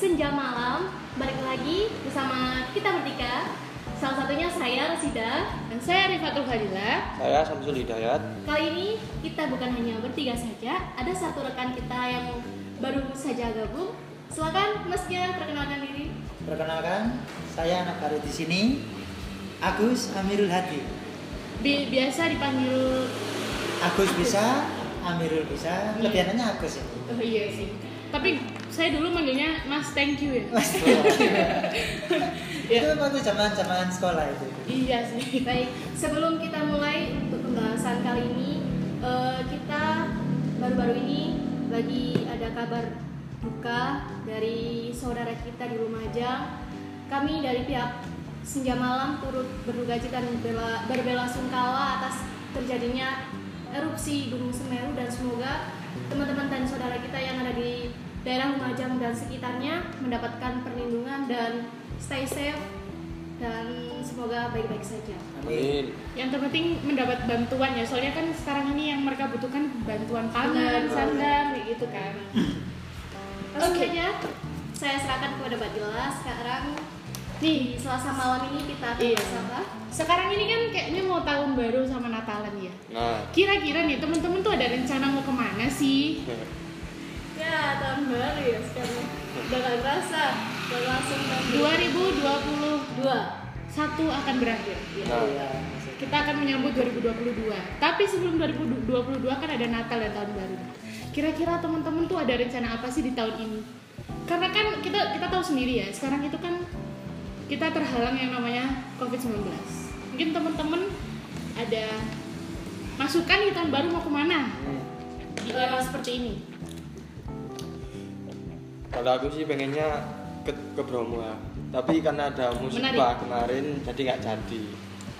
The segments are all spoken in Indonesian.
Senja Malam Balik lagi bersama kita bertiga Salah satunya saya, Rosida Dan saya Rifatul Fadila. Saya Samsul Hidayat. Kali ini kita bukan hanya bertiga saja Ada satu rekan kita yang baru saja gabung Silakan Mas Tia perkenalkan diri Perkenalkan, saya anak baru di sini, Agus Amirul Hadi. Bi- biasa dipanggil Agus bisa, Amirul bisa, lebih enaknya Agus ya. Oh iya sih. Tapi saya dulu manggilnya Mas Thank you ya. Mas, Ya. itu waktu zaman zaman sekolah itu. Iya sih. Baik, sebelum kita mulai untuk pembahasan kali ini eh, Kita baru-baru ini lagi ada kabar duka dari saudara kita di Lumajang Kami dari pihak Senja Malam turut berduka cita dan bela, berbela sungkawa atas terjadinya erupsi Gunung Semeru Dan semoga teman-teman dan saudara kita yang ada di daerah Lumajang dan sekitarnya mendapatkan perlindungan dan stay safe dan semoga baik-baik saja. Amin. Yang terpenting mendapat bantuan ya. Soalnya kan sekarang ini yang mereka butuhkan bantuan pangan, sandang, kayak gitu kan. Oke. saja saya serahkan kepada Mbak Dila sekarang Nih, di Selasa malam ini kita akan Iya. apa? sekarang ini kan kayaknya mau tahun baru sama Natalan ya. Nah, Kira-kira nih temen-temen tuh ada rencana mau ke mana sih? Ya tahun baru ya sekarang. Udah gak terasa, udah langsung nanti. 2021 dua. akan berakhir. Iya, masih. Kita akan menyambut 2022. Tapi sebelum 2022 kan ada Natal dan tahun baru. Kira-kira teman-teman tuh ada rencana apa sih di tahun ini? Karena kan kita kita tahu sendiri ya, sekarang itu kan kita terhalang yang namanya COVID-19. Mungkin teman-teman ada masukan di tahun baru mau ke mana? Hmm. Di era seperti ini. Kalau aku sih pengennya ke, ke Bromo ya. Tapi karena ada musibah kemarin, jadi nggak jadi.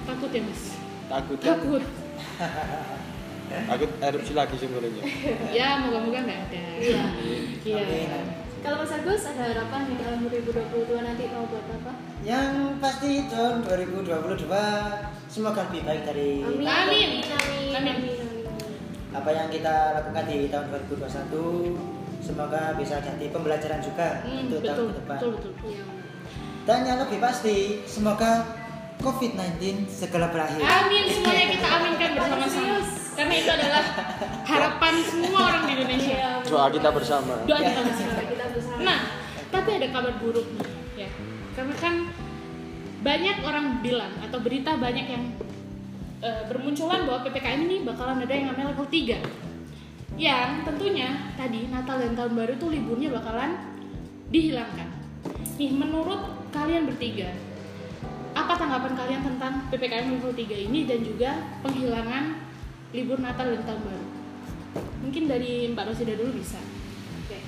Takut ya, Mas? Takut kan? Takut. Takut erupsi lagi sebenarnya. ya, moga-moga nggak ada. Iya. Iya. Kalau Mas Agus ada harapan di tahun 2022 nanti mau buat apa? Yang pasti tahun 2022 semoga lebih baik dari Amin. Amin. Amin. Amin. Amin. amin. apa yang kita lakukan di tahun 2021. Semoga bisa jadi pembelajaran juga Hmm, untuk tahun betul, ke depan. betul, betul. Iya. Dan yang lebih pasti, semoga COVID-19 segera berakhir. Amin semuanya kita aminkan bersama-sama. Karena itu adalah harapan semua orang di Indonesia. Iya, Doa kita bersama. Doa kita bersama. Kita bersama. Nah, tapi ada kabar buruk nih, ya. Karena kan banyak orang bilang atau berita banyak yang eh, bermunculan bahwa PPKM ini bakalan ada yang namanya level 3. Yang tentunya tadi Natal dan Tahun Baru tuh liburnya bakalan dihilangkan. Nih, menurut kalian bertiga, apa tanggapan kalian tentang PPKM level 3 ini dan juga penghilangan libur Natal dan Tahun Baru? Mungkin dari Mbak Rosida dulu bisa. Oke.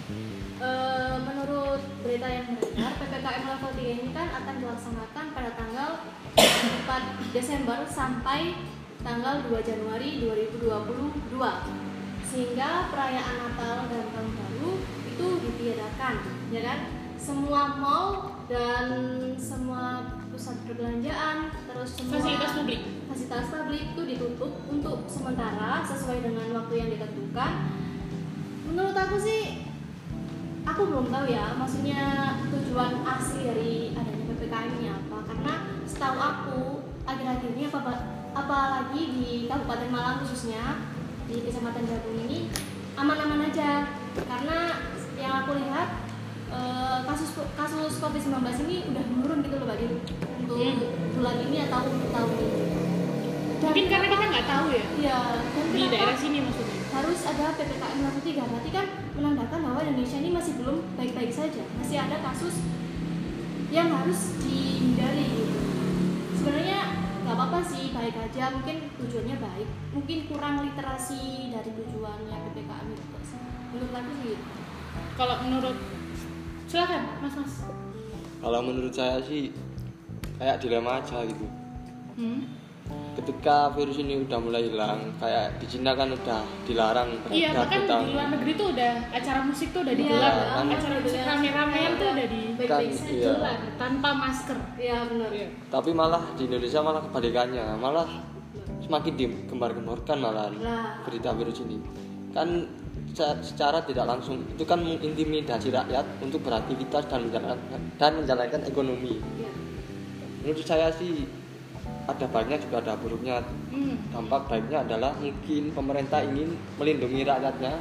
Eh, menurut berita yang beredar, PPKM level 3 ini kan akan dilaksanakan pada tanggal 4 Desember sampai tanggal 2 Januari 2022. Sehingga perayaan Natal dan Tahun Baru itu ditiadakan, ya kan? Semua mall dan semua pusat perbelanjaan terus semua Fasilitas publik. fasilitas publik itu ditutup untuk sementara sesuai dengan waktu yang ditentukan. Menurut aku sih, aku belum tahu ya, maksudnya tujuan asli dari adanya ppkm ini apa? Karena setahu aku akhir-akhir ini apa apalagi di Kabupaten Malang khususnya di Kecamatan Jabung ini aman-aman aja karena yang aku lihat eh, kasus kasus COVID-19 ini udah menurun gitu loh bagi untuk Hmm. bulan ini atau untuk tahun ini. Dan Mungkin karena kita nggak tahu ya Iya, dan di daerah sini maksudnya. harus ada PPKM level 3 berarti kan menandakan bahwa Indonesia ini masih belum baik-baik saja masih ada kasus yang harus dihindari gitu sebenarnya nggak apa-apa sih baik aja mungkin tujuannya baik mungkin kurang literasi dari tujuannya PPKM itu menurut aku sih gitu. Kalau menurut silakan Mas Mas. Kalau menurut saya sih kayak dilema aja gitu. Hmm? Ketika virus ini udah mulai hilang, kayak di Cina kan udah dilarang Iya, bahkan di luar negeri tuh udah acara musik tuh udah Iya, digelar, kan. acara musik rame-ramean tuh udah di baik-baik Kan, saja iya. gelar tanpa masker. ya benar Tapi malah di Indonesia malah kebalikannya, malah semakin digembar-gemborkan malah Lah. berita virus ini. Kan seca- secara tidak langsung itu kan mengintimidasi rakyat untuk beraktivitas dan menjalankan dan menjalankan ekonomi. Iya. Menurut saya sih ada baiknya juga ada buruknya. Hmm. Dampak baiknya adalah mungkin pemerintah ingin melindungi rakyatnya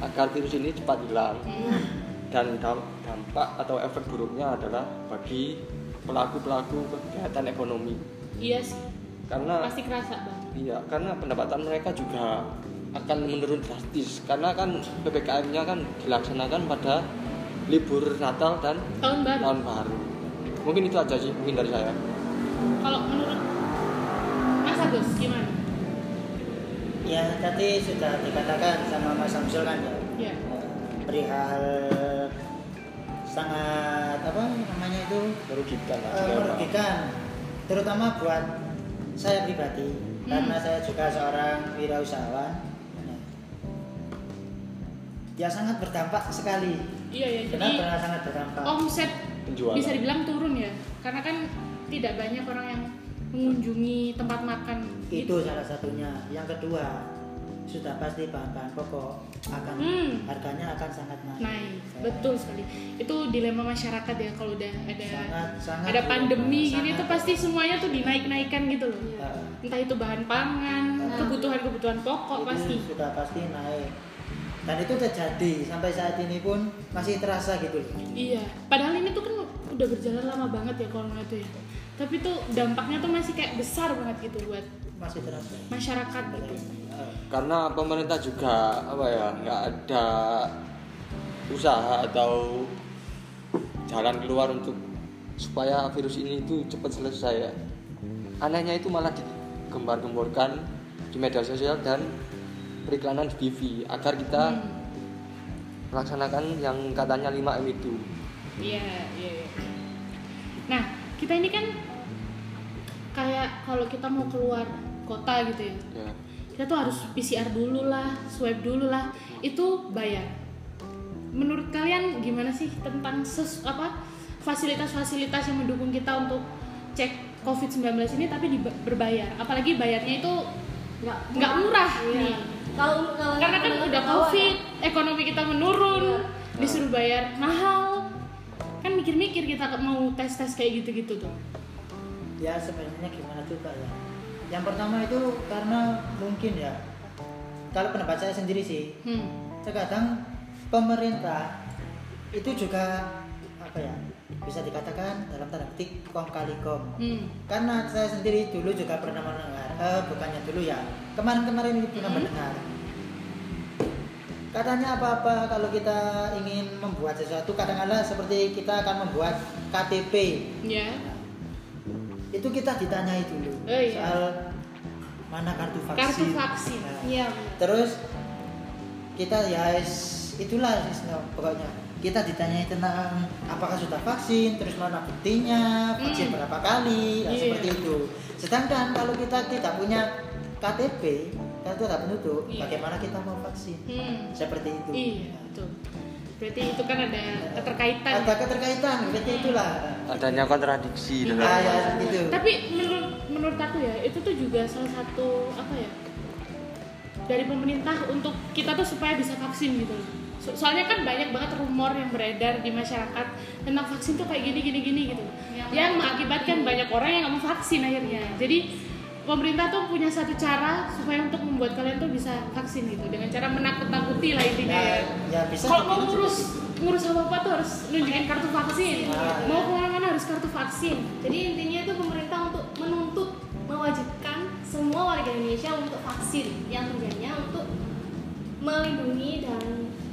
agar virus ini cepat hilang. Hmm. Dan dam- dampak atau efek buruknya adalah bagi pelaku-pelaku kegiatan ekonomi. Iya sih. Karena Pasti kerasa bang. Iya, karena pendapatan mereka juga akan menurun drastis karena kan PPKM-nya kan dilaksanakan pada libur Natal dan Tahun baru. tahun baru. Mungkin itu aja sih mungkin dari saya. Kalau menurut Mas Agus gimana? Ya tadi sudah dikatakan sama Mas Samsul kan ya. Ya. Perihal sangat apa namanya itu Merugikan eh, merugikan terutama buat saya pribadi Hmm. karena saya juga seorang wirausahawan ya sangat berdampak sekali Iya ya. Jadi benar-benar sangat berdampak omset Penjualan. bisa dibilang turun ya. Karena kan tidak banyak orang yang mengunjungi tempat makan. itu gitu. salah satunya yang kedua sudah pasti bahan-bahan pokok akan Hmm. harganya akan sangat naik Naik, betul sekali. Itu dilema masyarakat ya kalau udah ada sangat sangat ada pandemi sangat. gini tuh pasti semuanya tuh dinaik-naikan gitu loh. Eh, Entah itu bahan pangan, Nah. kebutuhan-kebutuhan pokok itu pasti. sudah pasti naik dan itu terjadi sampai saat ini pun masih terasa gitu. Iya, padahal ini tuh kan udah berjalan lama banget ya corona itu ya. Tapi tuh dampaknya tuh masih kayak besar banget gitu buat masih terasa masyarakat gitu. Karena pemerintah juga apa ya nggak ada usaha atau jalan keluar untuk supaya virus ini itu cepat selesai ya. Anehnya itu malah digembar-gemborkan di media sosial dan periklanan di TV agar kita Hmm. melaksanakan yang katanya 5M itu. Iya, iya, iya. Nah, kita ini kan kayak kalau kita mau keluar kota gitu ya. Ya. Kita tuh harus PCR dulu lah, swab dulu lah. Itu bayar. Menurut kalian gimana sih tentang ses apa fasilitas-fasilitas yang mendukung kita untuk cek COVID-19 ini tapi di, berbayar? Apalagi bayarnya itu Nggak nggak murah Iya. nih. Kalau Karena kan udah COVID, ya. ekonomi kita menurun, Iya. disuruh bayar mahal. Kan mikir-mikir kita mau tes-tes kayak gitu-gitu tuh. Ya sebenarnya gimana juga ya yang pertama itu karena mungkin ya kalau pendapat saya sendiri sih Hmm. terkadang pemerintah itu juga apa ya bisa dikatakan dalam tanda petik kong kali kong Hmm. karena saya sendiri dulu juga pernah mendengar eh, bukannya dulu ya kemarin-kemarin ini pernah Hmm. mendengar katanya apa-apa kalau kita ingin membuat sesuatu kadang-kadang seperti kita akan membuat KTP Ya. Itu kita ditanyai dulu Oh, iya. soal mana kartu vaksin Kartu vaksin. Nah, Iya. terus kita ya itulah pokoknya kita ditanyai tentang apakah sudah vaksin terus mana buktinya vaksin Hmm. berapa kali nah, Iya. seperti itu sedangkan kalau kita tidak punya KTP kartu tanda penduduk Iya. bagaimana kita mau vaksin Hmm. seperti itu Iya, betul. Berarti itu kan ada keterkaitan. ada keterkaitan seperti itulah Adanya kontradiksi Iya. dalam ah, ya gitu Tapi menurut menurut aku ya, itu tuh juga salah satu apa ya? Dari pemerintah untuk kita tuh supaya bisa vaksin gitu. So- soalnya kan banyak banget rumor yang beredar di masyarakat tentang vaksin tuh kayak gini gini gini gitu. Yang Yang mengakibatkan banyak orang yang nggak mau vaksin akhirnya. Jadi pemerintah tuh punya satu cara supaya untuk membuat kalian tuh bisa vaksin gitu dengan cara menakut-nakuti lah intinya ya, ya. ya bisa Kalau mau ngurus seperti itu. ngurus apa apa tuh harus nunjukin kartu vaksin. Ah, Mau ke mana-mana harus kartu vaksin. Jadi intinya itu pemerintah untuk menuntut mewajibkan semua warga Indonesia untuk vaksin yang tujuannya untuk melindungi dan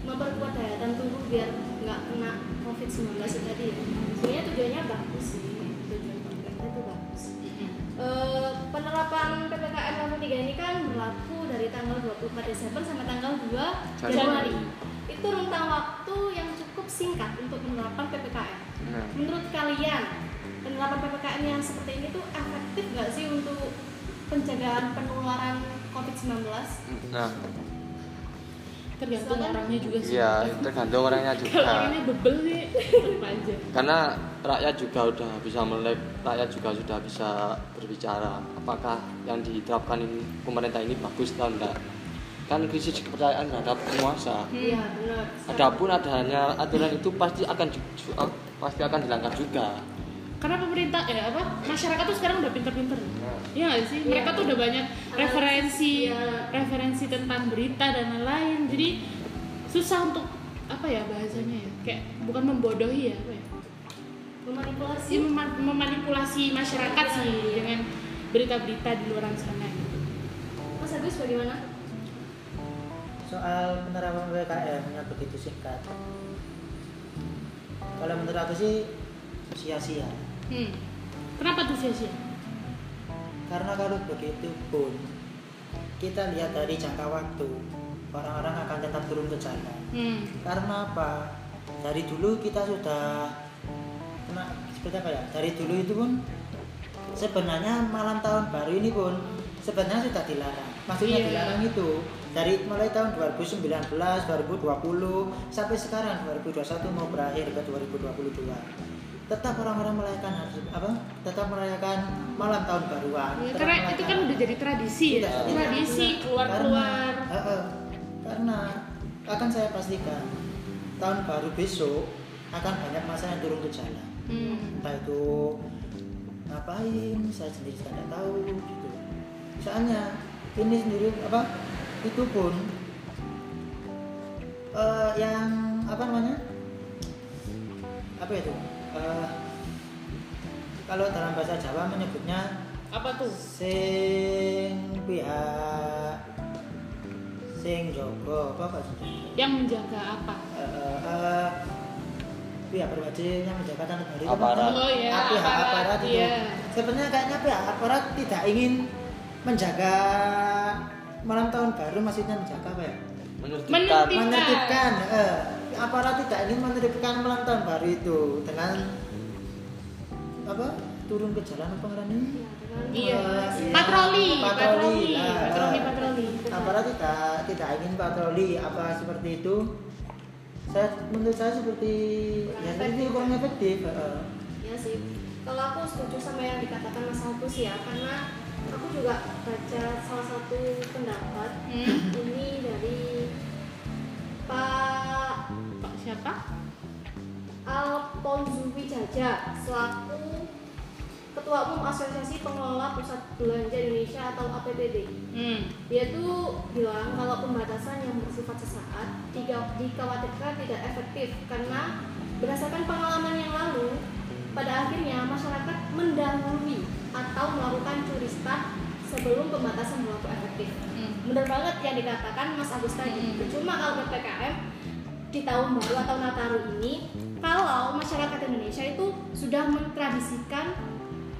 memperkuat daya tahan tubuh biar nggak kena COVID-19 itu tadi ya. Sebenarnya tujuannya bagus sih, Eh, penerapan PPKM level 3 ini kan berlaku dari tanggal 24 Desember sampai tanggal 2 Januari. Januari. Itu rentang waktu yang cukup singkat untuk penerapan PPKM. Nah, Menurut kalian, penerapan PPKM yang seperti ini tuh efektif nggak sih untuk pencegahan penularan COVID-19? nah, Tergantung orangnya juga sih. iya tergantung orangnya Kalau juga. orangnya bebel sih aja. Karena rakyat juga udah bisa melek, rakyat juga sudah bisa berbicara apakah yang diterapkan ini pemerintah ini bagus atau enggak. kan krisis kepercayaan terhadap penguasa Iya benar. adapun adanya aturan itu pasti akan pasti akan dilanggar juga karena pemerintah eh apa masyarakat tuh sekarang udah pinter-pinter Iya nggak sih Iya. mereka tuh udah banyak referensi Iya. referensi tentang berita dan lain-lain jadi susah untuk apa ya bahasanya ya kayak bukan membodohi ya apa ya Memanipulasi. sih mema- memanipulasi masyarakat sih dengan berita-berita di luar sana gitu. Mas Agus bagaimana? soal penerapan PPKM yang begitu singkat kalau menurut aku sih sia-sia Hmm. Kenapa tuh sia-sia? karena kalau begitu pun kita lihat dari jangka waktu orang-orang akan tetap turun ke jalan Hmm. karena apa dari dulu kita sudah kena seperti apa ya dari dulu itu pun sebenarnya malam tahun baru ini pun sebenarnya sudah dilarang maksudnya Iya. dilarang itu dari mulai tahun 2019 2020 sampai sekarang 2021 mau berakhir ke 2022 tetap orang-orang merayakan hari- apa? Tetap merayakan malam tahun baruan. Ya, karena itu kan udah jadi tradisi. Ya tradisi tidak. keluar-keluar. Karena, eh, eh, karena akan saya pastikan tahun baru besok akan banyak masa yang turun ke jalan. Hmm. entah itu ngapain saya sendiri tidak tahu gitu. Soalnya ini sendiri apa itu pun eh, yang apa namanya apa itu Eh, kalau dalam bahasa Jawa menyebutnya apa tuh? sing pihak sing jogo apa pak yang menjaga apa? Eh, eh, pihak berwajib yang menjaga tanah kan Aparat. Oh, iya, Ah, pihak aparat, aparat, itu. iya. sebenarnya kayaknya pihak aparat tidak ingin menjaga malam tahun baru maksudnya menjaga apa ya? Menertibkan Menertib- menertibkan eh, aparat tidak ingin menertibkan malam tahun baru itu dengan apa turun ke jalan apa namanya Iya. Eh, Patroli, patroli, patroli, lah. patroli, patroli. aparat tidak tidak ingin patroli apa seperti itu saya menurut saya seperti ya seperti itu kurang efektif eh. Ya sih. Kalau aku setuju sama yang dikatakan Mas Agus ya, karena aku juga baca salah satu pendapat Hmm. ini dari Pak Pak siapa? Alfonso Wijaja selaku Ketua Umum Asosiasi Pengelola Pusat Belanja Indonesia atau APBD. Hmm. Dia tuh bilang kalau pembatasan yang bersifat sesaat dikhawatirkan tidak efektif karena berdasarkan pengalaman yang lalu pada akhirnya masyarakat mendahului atau melakukan curi start sebelum pembatasan berlaku efektif. Hmm. Bener banget yang dikatakan Mas Agus tadi. Hmm. Cuma kalau PPKM di tahun baru atau Nataru ini, kalau masyarakat Indonesia itu sudah mentradisikan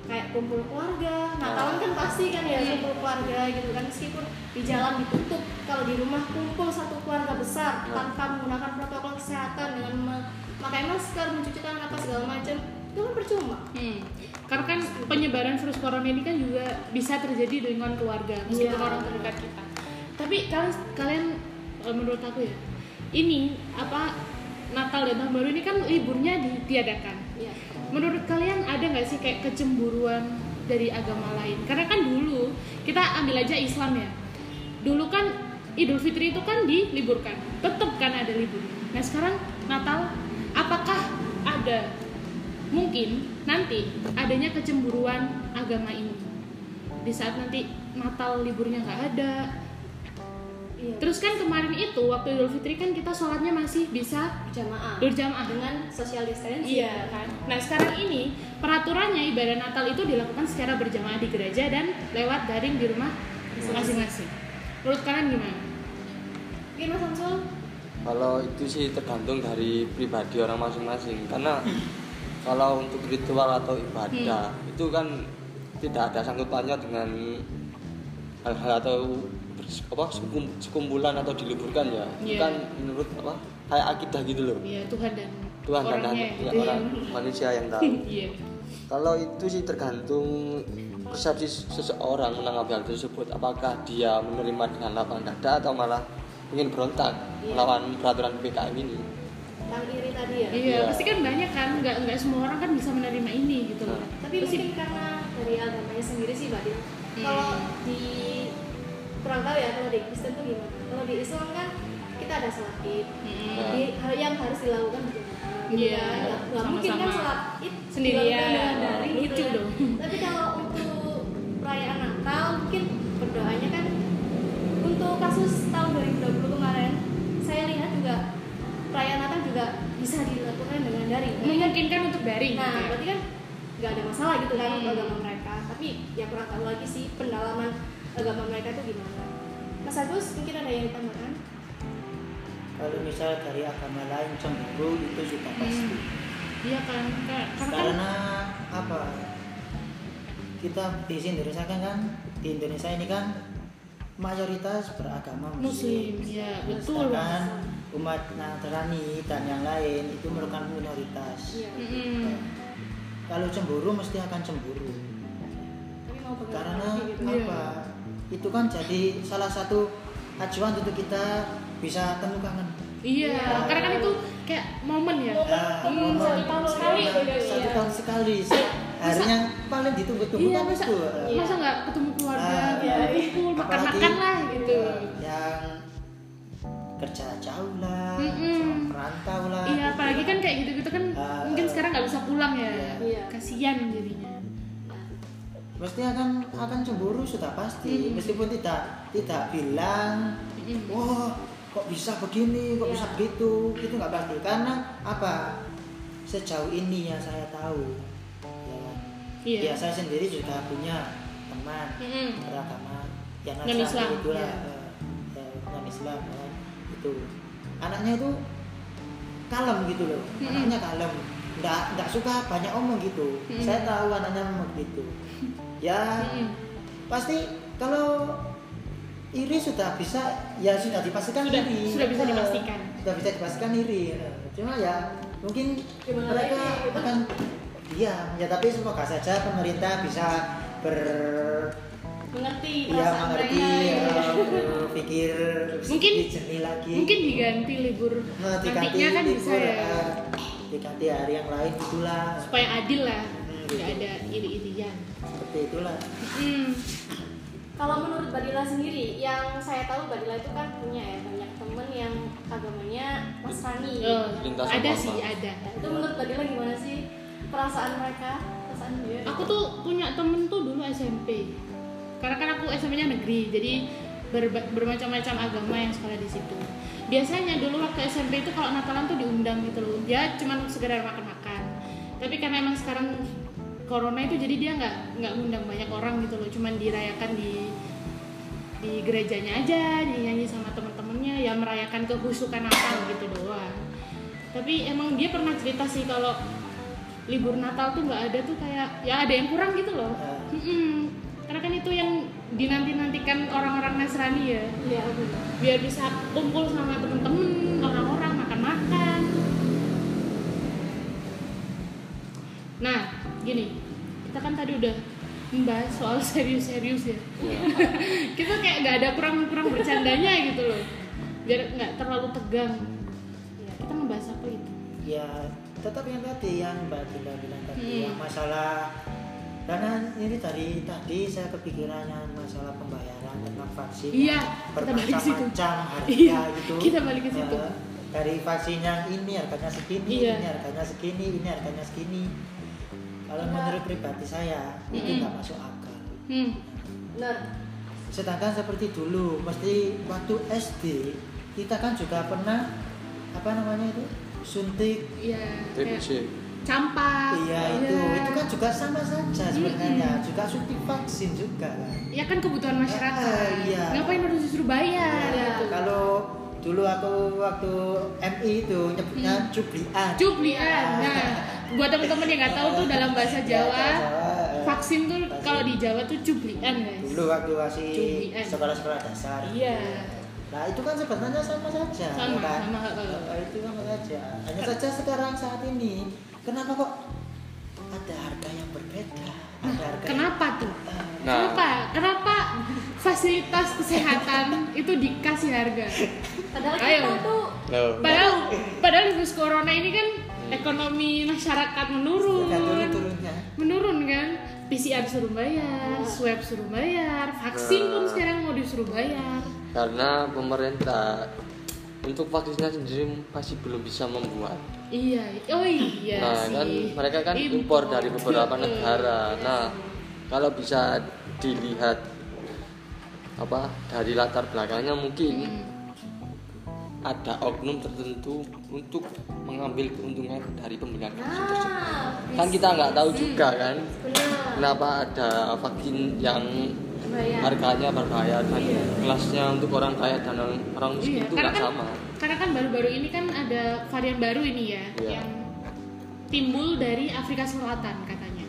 kayak kumpul keluarga, Natalan kan pasti kan ya Iya. kumpul keluarga gitu kan meskipun di jalan ditutup, kalau di rumah kumpul satu keluarga besar Nah. tanpa menggunakan protokol kesehatan dengan memakai masker, mencuci tangan apa segala macam, itu kan percuma. Hmm. Karena kan penyebaran virus corona ini kan juga bisa terjadi di lingkungan keluarga meskipun Iya. orang terdekat kita. Tapi kalian kalian eh, menurut aku ya, ini apa Natal dan Tahun Baru ini kan liburnya ditiadakan. Iya. Menurut kalian ada nggak sih kayak kecemburuan dari agama lain? Karena kan dulu kita ambil aja Islam ya. Dulu kan Idul Fitri itu kan diliburkan, tetap kan ada liburnya. Nah sekarang Natal, apakah ada mungkin nanti adanya kecemburuan agama ini di saat nanti Natal liburnya nggak ada? Iya. Terus kan kemarin itu waktu Idul Fitri kan kita sholatnya masih bisa berjamaah berjamaah dengan social distancing. Iya kan. Nah sekarang ini peraturannya ibadah Natal itu dilakukan secara berjamaah di gereja dan lewat daring di rumah masing-masing. Menurut kalian gimana? Mungkin Mas Samsul kalau itu sih tergantung dari pribadi orang masing-masing karena kalau untuk ritual atau ibadah itu kan tidak ada sangkutannya dengan hal-hal atau apa sekum- sekumpulan atau diliburkan ya itu Iya. kan menurut apa kayak akidah gitu loh Iya Tuhan dan Tuhan dan orangnya ya, gitu ya. orang manusia yang tahu Iya. kalau itu sih tergantung persepsi seseorang menanggapi hal tersebut apakah dia menerima dengan lapang dada atau malah ingin berontak Iya. melawan peraturan PPKM ini yang iri tadi ya. Iya, Iya. pasti kan banyak kan, nggak nggak semua orang kan bisa menerima ini gitu loh. Nah. Tapi Pasti- mungkin karena dari agamanya sendiri sih, Mbak Din. Hmm. Kalau di kurang tahu ya kalau di Kristen tuh gimana kalau di Islam kan kita ada sholat id Mm-mm. Jadi hal yang harus dilakukan berjamaah gitu Iya, kan. Nggak- nggak mungkin kan sholat id Sendirian. daring Lucu gitu ya. dong. tapi kalau untuk perayaan Natal mungkin berdoanya kan untuk kasus tahun 2020 kemarin saya lihat juga perayaan Natal juga bisa dilakukan dengan daring kan- memungkinkan untuk daring nah gitu ya. berarti kan nggak ada masalah gitu kan Hmm. untuk agama mereka tapi ya kurang tahu lagi sih pendalaman agama mereka itu gimana? Mas Agus mungkin ada yang ditambahkan kalau misal dari agama lain cemburu itu sudah pasti. Iya kan Ka- karena kan apa? Kita di Indonesia kan kan? Di Indonesia ini kan mayoritas beragama muslim. Muslim ya betul sedangkan umat Nasrani dan yang lain itu merupakan minoritas. Iya. Mm-mm. kalau cemburu mesti akan cemburu. Karena gitu. Apa itu kan jadi salah satu acuan untuk kita bisa temu kangen iya Iya. karena kan itu kayak momen ya Ah, momen momen. satu tahun sekali Nah, gitu, satu iya. tahun sekali hari yang paling ditunggu-tunggu iya masa itu Iya. masa nggak ketemu keluarga Ah, iya. kumpul makan Apalagi, makan lah gitu eh, yang kerja jauh lah Mm-mm. merantau lah iya apalagi kan kayak gitu gitu kan Ah, mungkin sekarang nggak bisa pulang ya Iya. kasihan jadinya mesti akan akan cemburu sudah pasti Mm. meskipun tidak tidak bilang wah kok bisa begini kok Iya. bisa begitu itu nggak pasti karena apa sejauh ini yang saya tahu ya kan? Iya. ya saya sendiri juga punya teman Mm-mm. beragama yang Non Islam, itulah iya. eh, eh, non Islam ya, itu anaknya itu kalem gitu loh Mm-mm. anaknya kalem nggak nggak suka banyak omong gitu Mm-mm. saya tahu anaknya memang gitu ya Mm-mm. pasti kalau iri sudah bisa ya sudah dipastikan Sudah- iri. sudah bisa Eh, dipastikan. sudah bisa dipastikan iri Eh, cuma ya mungkin Gimana mereka lagi, gitu? akan diam ya tapi semoga saja pemerintah bisa ber mengerti ya perasaan mengerti mereka eh, berpikir Mungkin- jernih lagi. mungkin diganti libur Nah, diganti nantinya kan bisa libur, ya. eh, diganti hari yang lain itulah supaya adil lah. Hmm, nggak gitu. ada iri-irian seperti itulah Mm. Kalau menurut Badila sendiri, yang saya tahu Badila itu kan punya ya banyak temen yang agamanya Nasrani. Oh, Lintas ada agama. sih ada Nah, itu menurut Badila gimana sih perasaan mereka? Perasaan dia? aku tuh punya temen tuh dulu SMP karena kan aku SMP-nya negeri jadi berba- bermacam-macam agama yang sekolah di situ biasanya dulu waktu SMP itu kalau Natalan tuh diundang gitu loh dia cuma sekedar makan-makan tapi karena emang sekarang corona itu jadi dia nggak nggak ngundang banyak orang gitu loh. Cuman dirayakan di di gerejanya aja nyanyi sama temen-temennya ya merayakan kehusukan Natal gitu doang. Tapi emang dia pernah cerita sih kalau libur Natal tuh nggak ada tuh kayak ya ada yang kurang gitu loh. Ya. Mm-mm. karena kan itu yang dinanti-nantikan orang-orang Nasrani ya. Iya, biar bisa kumpul sama temen-temen orang-orang makan-makan. Nah gini kita kan tadi udah membahas soal serius-serius ya Iya. kita kayak nggak ada kurang-kurang bercandanya gitu loh biar nggak terlalu tegang Iya. kita ngebahas apa itu ya tetap yang tadi yang Mbak Dila bilang tadi Hmm. yang masalah karena ini tadi tadi saya kepikirannya masalah pembayaran tentang vaksin Iya, bermacam-macam harga Iya, gitu kita balik ke situ. Eh, dari vaksin yang ini harganya segini Iya. ini harganya segini ini harganya segini kalau Kita- menurut pribadi saya itu Mm-mm. nggak masuk akal hmm. Benar. sedangkan seperti dulu mesti waktu SD kita kan juga pernah apa namanya itu suntik ya TBC campak Iya itu, itu kan juga sama saja sebenarnya, juga suntik vaksin juga kan. ya kan kebutuhan masyarakat Ah, iya. ngapain harus disuruh bayar Iya. gitu Kalau dulu aku waktu MI itu nyebutnya Hmm. cuplian. cuplian nah buat teman-teman yang nggak tahu tuh dalam bahasa Ya, Jawa eh, vaksin tuh kalau di Jawa tuh cuplian guys Dulu waktu masih sekolah-sekolah dasar. iya Nah itu kan sebenarnya sama saja, Sama, ya kan? sama, eh. Eh, itu sama saja. Hanya saja sekarang saat ini, kenapa kok ada harga yang berbeda? Ada harga kenapa tuh Nah. kenapa kenapa fasilitas kesehatan itu dikasih harga Padahal Ayo. kita tuh Loh. padahal padahal virus corona ini kan ekonomi masyarakat menurun Sudah turun-turunnya. menurun kan PCR suruh bayar, swab suruh bayar, vaksin pun Nah. sekarang mau disuruh bayar. karena pemerintah untuk vaksinnya sendiri masih belum bisa membuat. Iya, oh iya nah, sih. kan mereka kan impor dari beberapa negara. Nah, kalau bisa dilihat apa dari latar belakangnya mungkin Hmm. Ada oknum tertentu untuk mengambil keuntungan dari pembelian vaksin tersebut. Nah, Kan kita nggak tahu juga kan benar. kenapa ada vaksin yang harganya berbahaya dan Iya. kelasnya untuk orang kaya dan orang miskin Iya, itu nggak kan, sama. karena kan baru-baru ini kan ada varian baru ini ya, Iya. yang timbul dari Afrika Selatan katanya.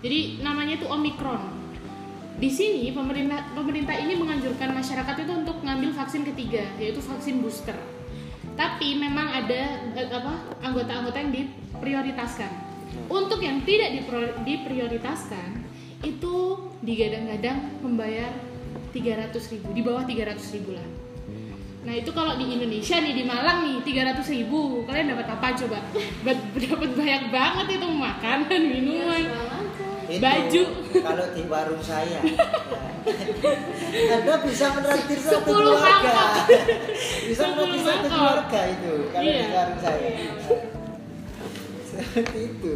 Jadi namanya itu Omikron. Di sini pemerintah pemerintah ini menganjurkan masyarakat itu untuk ngambil vaksin ketiga, yaitu vaksin booster. Tapi memang ada eh, apa anggota-anggota yang diprioritaskan. Untuk yang tidak diprioritaskan itu digadang-gadang membayar 300.000 ribu, di bawah 300.000 ribu lah. Nah itu kalau di Indonesia nih di Malang nih 300.000 ribu kalian dapat apa coba? Dapat banyak banget itu makanan, minuman. Itu Baju. kalau di warung saya ya. Anda bisa menraktir satu Sepuluh keluarga mangkok. bisa Sepuluh menraktir satu mangkok. keluarga itu kalau Iya. di warung saya seperti itu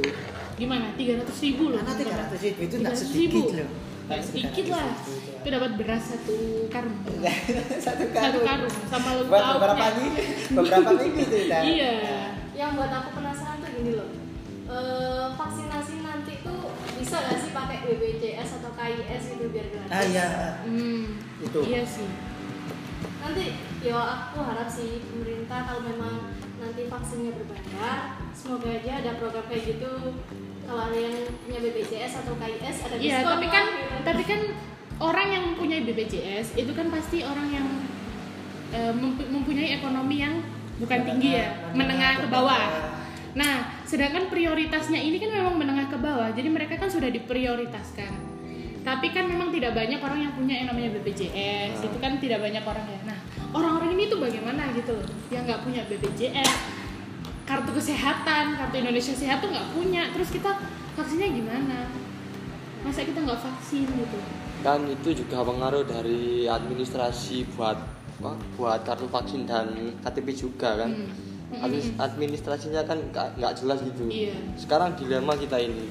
Gimana? 300.000 ribu loh. karena tiga ratus ribu itu nggak 300.000. sedikit loh Nggak sedikit lah. Itu dapat beras satu karung. satu Satu karung karung sama buat lauknya. beberapa minggu beberapa minggu itu ya Iya. Yang buat aku penasaran tuh gini loh. Eh, vaksinasi nanti tuh bisa gak sih pakai BPJS atau KIS itu biar gratis? ah iya Hmm. Itu. Iya sih. Nanti ya aku harap sih pemerintah kalau memang nanti vaksinnya berbayar, semoga aja ada program kayak gitu. Kalau ada yang punya BPJS atau KIS ada Iya, diskon tapi lah, kan gitu. tapi kan orang yang mempunyai BPJS itu kan pasti orang yang mempu- mempunyai ekonomi yang bukan tinggi ya, menengah ke bawah. Nah, sedangkan prioritasnya ini kan memang menengah ke bawah, jadi mereka kan sudah diprioritaskan. Tapi kan memang tidak banyak orang yang punya yang namanya BPJS, itu kan tidak banyak orang ya. Nah, orang-orang ini tuh bagaimana gitu loh, yang nggak punya BPJS, kartu kesehatan, kartu Indonesia Sehat tuh nggak punya, terus kita vaksinnya gimana? Masa kita nggak vaksin gitu? kan itu juga pengaruh dari administrasi buat apa, buat kartu vaksin dan KTP juga kan Hmm. Admis- administrasinya kan nggak jelas gitu. Iya. sekarang dilema kita ini.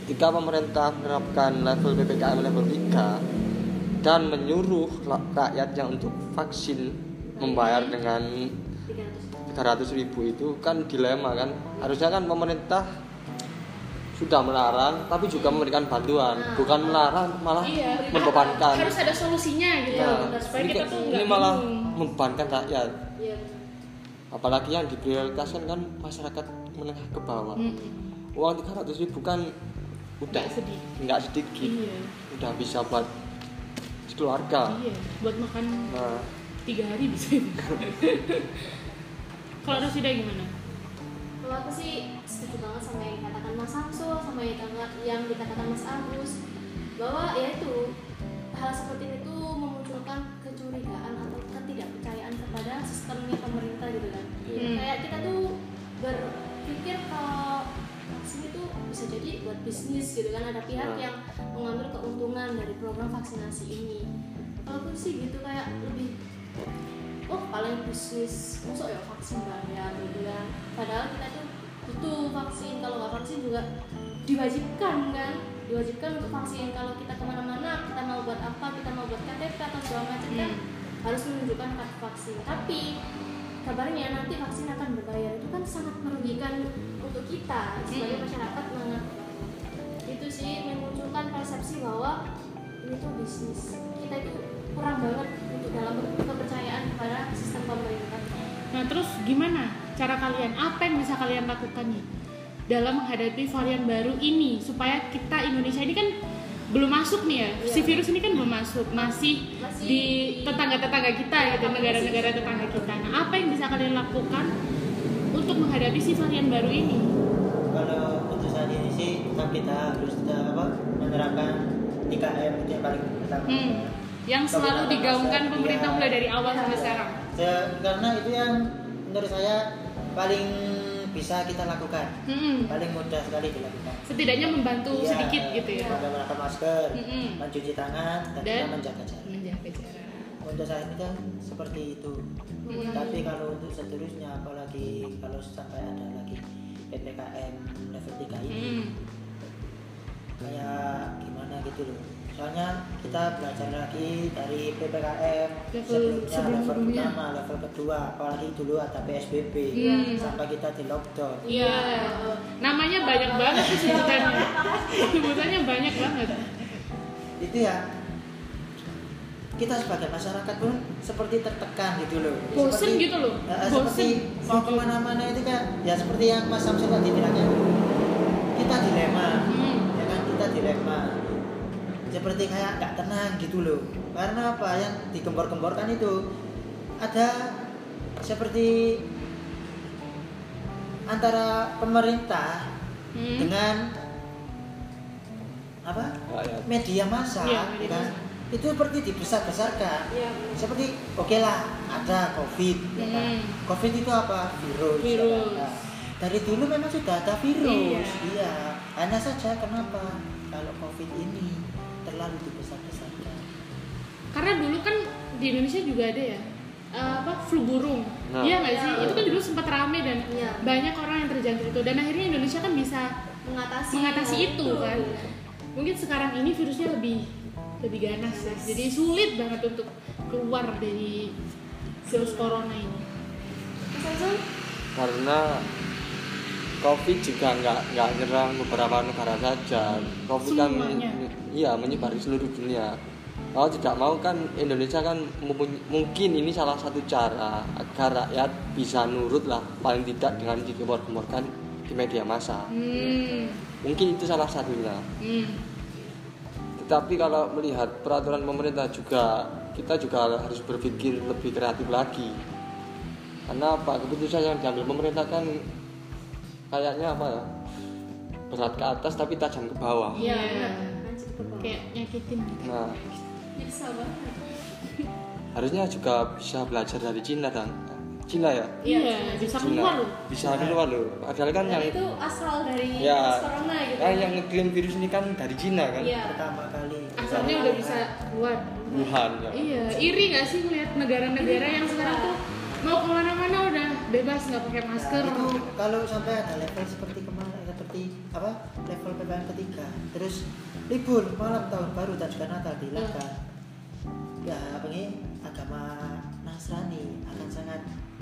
Ketika pemerintah menerapkan level ppkm level 3 dan menyuruh la- rakyatnya untuk vaksin membayar dengan 300. 300 ribu. itu kan dilema kan. Harusnya kan pemerintah sudah melarang tapi juga memberikan bantuan. Bukan melarang malah Iya, membebankan. harus ada solusinya gitu Nah, supaya ini, kita tuh ini malah membebankan rakyat. Apalagi yang diprioritaskan kan masyarakat menengah ke bawah Mm-mm. uang 300 ribu kan udah Nggak sedih. nggak sedikit Iya, udah bisa buat keluarga iya, buat makan nah tiga hari bisa. Kalau Rosida gimana? Kalau aku sih setuju banget sama yang dikatakan Mas Samsul, sama yang, dikatakan- yang dikatakan Mas Agus bahwa ya itu hal seperti itu gitu kan. Hmm. Kayak kita tuh berpikir kalau vaksin itu bisa jadi buat bisnis gitu kan ada pihak Nah. yang mengambil keuntungan dari program vaksinasi ini. Kalau aku sih gitu kayak lebih oh paling bisnis masuk ya vaksin bayar gitu kan padahal kita tuh butuh vaksin kalau nggak vaksin juga diwajibkan kan diwajibkan untuk vaksin kalau kita ke mana-mana kita mau buat apa kita mau buat KTP atau segala macam kan Hmm. harus menunjukkan kartu vaksin tapi kabarnya nanti vaksin akan berbayar. Itu kan sangat merugikan untuk kita sebagai masyarakat menganggap itu sih memunculkan persepsi bahwa ini tuh bisnis. Kita itu kurang banget untuk dalam kepercayaan kepada sistem pemerintah. Nah terus gimana cara kalian? Apa yang bisa kalian lakukan nih dalam menghadapi varian baru ini supaya kita Indonesia ini kan belum masuk nih ya si Iya. virus ini kan belum masuk masih, Masih di tetangga-tetangga kita gitu Masih- negara-negara tetangga kita. Nah apa yang bisa kalian lakukan untuk menghadapi si varian baru ini? kalau untuk saat ini sih kita harus tetap apa menerapkan 3M itu yang paling pertama Hmm. Yang selalu digaungkan masa- pemerintah iya. mulai dari awal sampai sekarang. Se- karena itu yang menurut saya paling bisa kita lakukan Mm-mm. paling mudah sekali dilakukan setidaknya membantu Iya, sedikit gitu ya menggunakan masker Mm-mm. mencuci tangan dan, Dan- kita menjaga jarak menjaga jarak untuk saat ini kan seperti itu Mm. tapi kalau untuk seterusnya apalagi kalau sampai ada lagi ppkm level 3 ini Mm. kayak gimana gitu loh soalnya kita belajar lagi dari ppkm Level sebelumnya level sebelum-sebelumnya. pertama level kedua apalagi dulu ada psbb Iya. sampai kita di lockdown Iya, namanya banyak banget tuh sebutannya. Sebutannya banyak banget. itu ya kita sebagai masyarakat pun seperti tertekan gitu loh Bosen Seperti- gitu loh. Ya, Bosen. seperti mau ke mana-mana itu kan ya seperti yang Mas Samsul tadi bilangnya seperti kayak nggak tenang gitu loh karena apa yang digembor-gemborkan itu ada seperti antara pemerintah Hmm. dengan apa Rakyat. media massa Iya, media ya kan? itu seperti dibesar-besarkan benar. seperti oke lah ada covid ya kan? Hmm. covid itu apa virus, ya Virus. kan? Nah, dari dulu memang sudah ada virus Iya. iya hanya saja kenapa kalau covid ini terlalu dibesar-besarkan Karena dulu kan di Indonesia juga ada ya eh, apa flu burung. Nah. Iya nggak sih? Iya. Itu kan dulu sempat rame dan Iya. banyak orang yang terjangkit itu dan akhirnya Indonesia kan bisa mengatasi mengatasi itu Betul. kan. Mungkin sekarang ini virusnya lebih lebih ganas ya. Jadi sulit banget untuk keluar dari virus corona ini. Karena covid juga nggak nggak nyerang beberapa negara saja covid kan Semuanya. Iya menyebar di seluruh dunia. Kalau tidak mau kan Indonesia kan mungkin ini salah satu cara agar rakyat bisa nurut lah paling tidak dengan digembor-gemborkan di media massa. Hmm. mungkin itu salah satunya. Hmm. tetapi kalau melihat peraturan pemerintah juga kita juga harus berpikir lebih kreatif lagi. Karena apa? Keputusan yang diambil pemerintah kan kayaknya apa ya? Berat ke atas tapi tajam ke bawah. Iya. Kayak nyakitin. nah Nyiksa banget. harusnya juga bisa belajar dari Cina dan Cina ya Iya, bisa keluar loh. bisa keluar loh padahal kan Dan yang itu asal dari ya corona gitu. kan yang ngeklaim virus ini kan dari Cina kan Iya. pertama kali Asalnya udah bisa keluar. Wuhan ya Iya, iri gak sih ngeliat negara-negara yang sekarang tuh mau ke mana-mana udah bebas nggak pakai masker. Nah, itu kalau sampai ada level seperti kemarin seperti apa level ppkm ketiga terus libur malam tahun baru dan juga Natal dihilangkan ya apa ini agama Nasrani akan sangat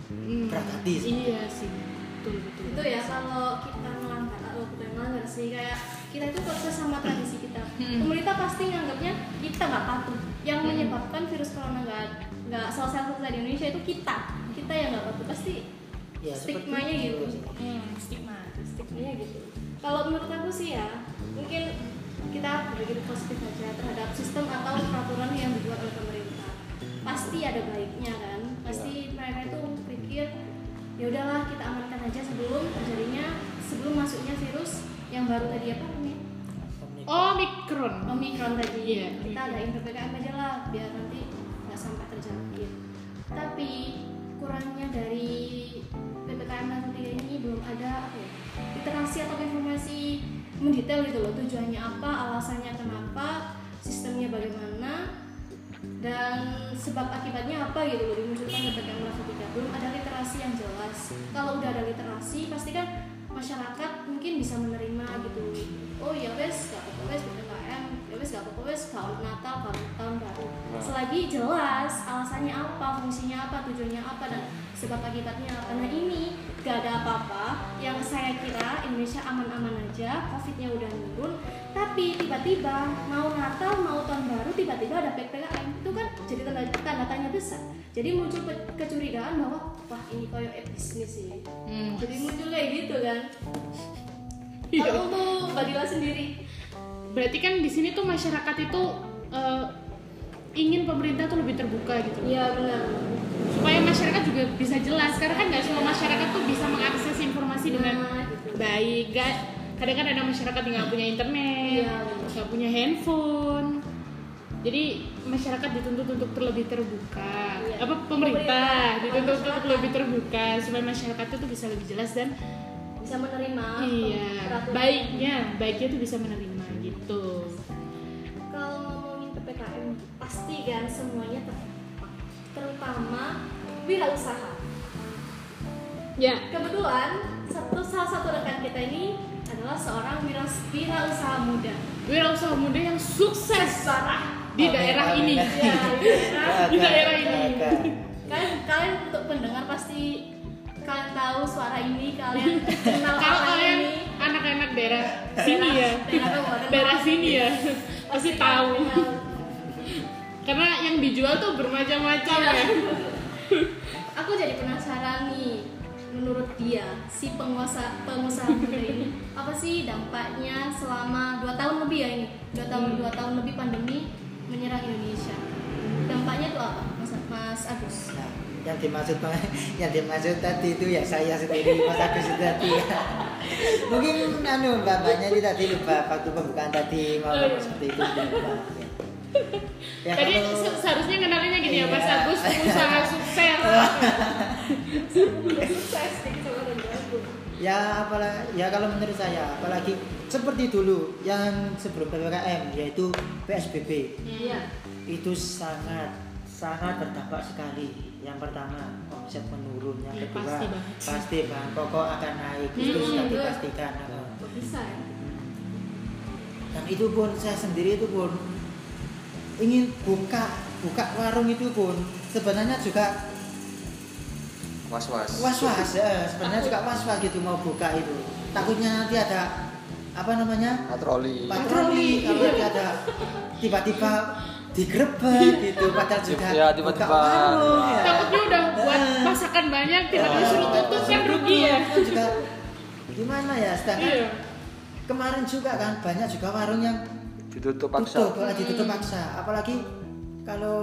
Hmm. sih. Iya sih, betul betul. itu ya kalau kita melanggar atau bukan melanggar sih kayak kita itu proses sama tradisi kita Hmm. pemerintah pasti nganggapnya kita nggak patuh yang Hmm. menyebabkan virus corona nggak nggak selesai selesai di Indonesia itu kita kita yang nggak patuh pasti ya stigmanya itu. gitu Hmm, stigma. stigmanya gitu kalau menurut aku sih ya mungkin kita berpikir positif aja terhadap sistem atau peraturan yang dibuat oleh pemerintah. Pasti ada baiknya kan? Pasti mereka itu pikir ya udahlah kita amankan aja sebelum terjadinya sebelum masuknya virus yang baru tadi apa namanya? Omikron. Omikron tadi. Iya, kita adain ppkm aja lah biar nanti nggak sampai terjangkit tapi kurangnya dari ppkm level 3 ini belum ada apa ya literasi atau informasi mendetail gitu loh tujuannya apa alasannya kenapa sistemnya bagaimana dan sebab akibatnya apa gitu loh dimunculkan ppkm level 3 belum ada literasi yang jelas. Kalau udah ada literasi pasti kan masyarakat mungkin bisa menerima gitu. Oh ya wes gak apa-apa wes wes gak apa-apa wes kalau natal kalau tahun baru Nah. selagi jelas alasannya apa fungsinya apa tujuannya apa dan sebab akibatnya apa. Nah ini gak ada apa-apa. Yang saya kira Indonesia aman-aman aja covidnya udah turun tapi tiba-tiba mau natal mau tahun baru tiba-tiba ada ppkm itu kan jadi tanda, tanda tanya besar. Jadi muncul ke- kecurigaan bahwa wah ini koyo eh, bisnis sih. Hmm. jadi muncul kayak gitu kan. Iya. kalau untuk Mbak Dila sendiri Berarti kan di sini tuh masyarakat itu eh, ingin pemerintah tuh lebih terbuka gitu. iya benar Supaya masyarakat juga bisa jelas karena kan nggak semua masyarakat tuh bisa mengakses informasi dengan Nah, gitu. baik. Gak, kadang kan ada masyarakat yang nggak punya internet, Iya, nggak punya handphone. Jadi masyarakat dituntut untuk terlebih terbuka. Iya. Apa pemerintah Pemerintah, dituntut untuk lebih terbuka supaya masyarakat itu bisa lebih jelas dan bisa menerima iya peraturan. baiknya baiknya tuh bisa menerima gitu Kalau ngomongin ppkm pasti kan semuanya terdampak, terutama wirausaha. ya Kebetulan satu salah satu rekan kita ini adalah seorang wira- wirausaha muda. wirausaha muda yang sukses parah di daerah ini Ya, di daerah. Di daerah ini. Kalian kalian untuk pendengar pasti kalian tahu suara ini kalian kenal kalau kalian ini? anak-anak daerah sini ya. daerah sini. Ya. Pasti tahu. karena yang dijual tuh bermacam-macam Iya. ya. Aku jadi penasaran nih menurut dia si penguasa pengusaha muda ini apa sih dampaknya selama dua tahun lebih ya ini? Dua tahun Hmm. dua tahun lebih pandemi menyerang Indonesia. Dampaknya tuh apa mas Mas Agus? Nah, yang dimaksud yang dimaksud tadi itu ya saya sendiri Mas Agus itu tadi. Mungkin anu bapaknya ini tadi lupa waktu pembukaan tadi mau Oh, iya. ngomong seperti itu lupa. Ya, tadi kalau- se- seharusnya kenalinnya gini ya Mas Iya. Agus pengusaha sukses. Sukses ya apalagi ya kalau menurut saya apalagi seperti dulu yang sebelum ppkm yaitu psbb iya itu sangat sangat berdampak sekali yang pertama omset menurun yang Ya, kedua pasti banget. pasti bahan pokok akan naik. Itu Hmm, sudah betul. dipastikan. Kok bisa ya? Dan itu pun saya sendiri itu pun ingin buka buka warung itu pun sebenarnya juga was-was. was was sebenarnya juga was was gitu mau buka itu. Takutnya nanti ada apa namanya? Patroli. Patroli kalau nanti ada tiba-tiba digrebek gitu padahal juga Ya, tiba-tiba. buka warung ya. takutnya udah buat masakan banyak tiba-tiba suruh tutup kan rugi ya. juga. Gimana ya sedangkan iya. Kemarin juga kan banyak juga warung yang ditutup paksa. tutup kalau ditutup paksa. Apalagi kalau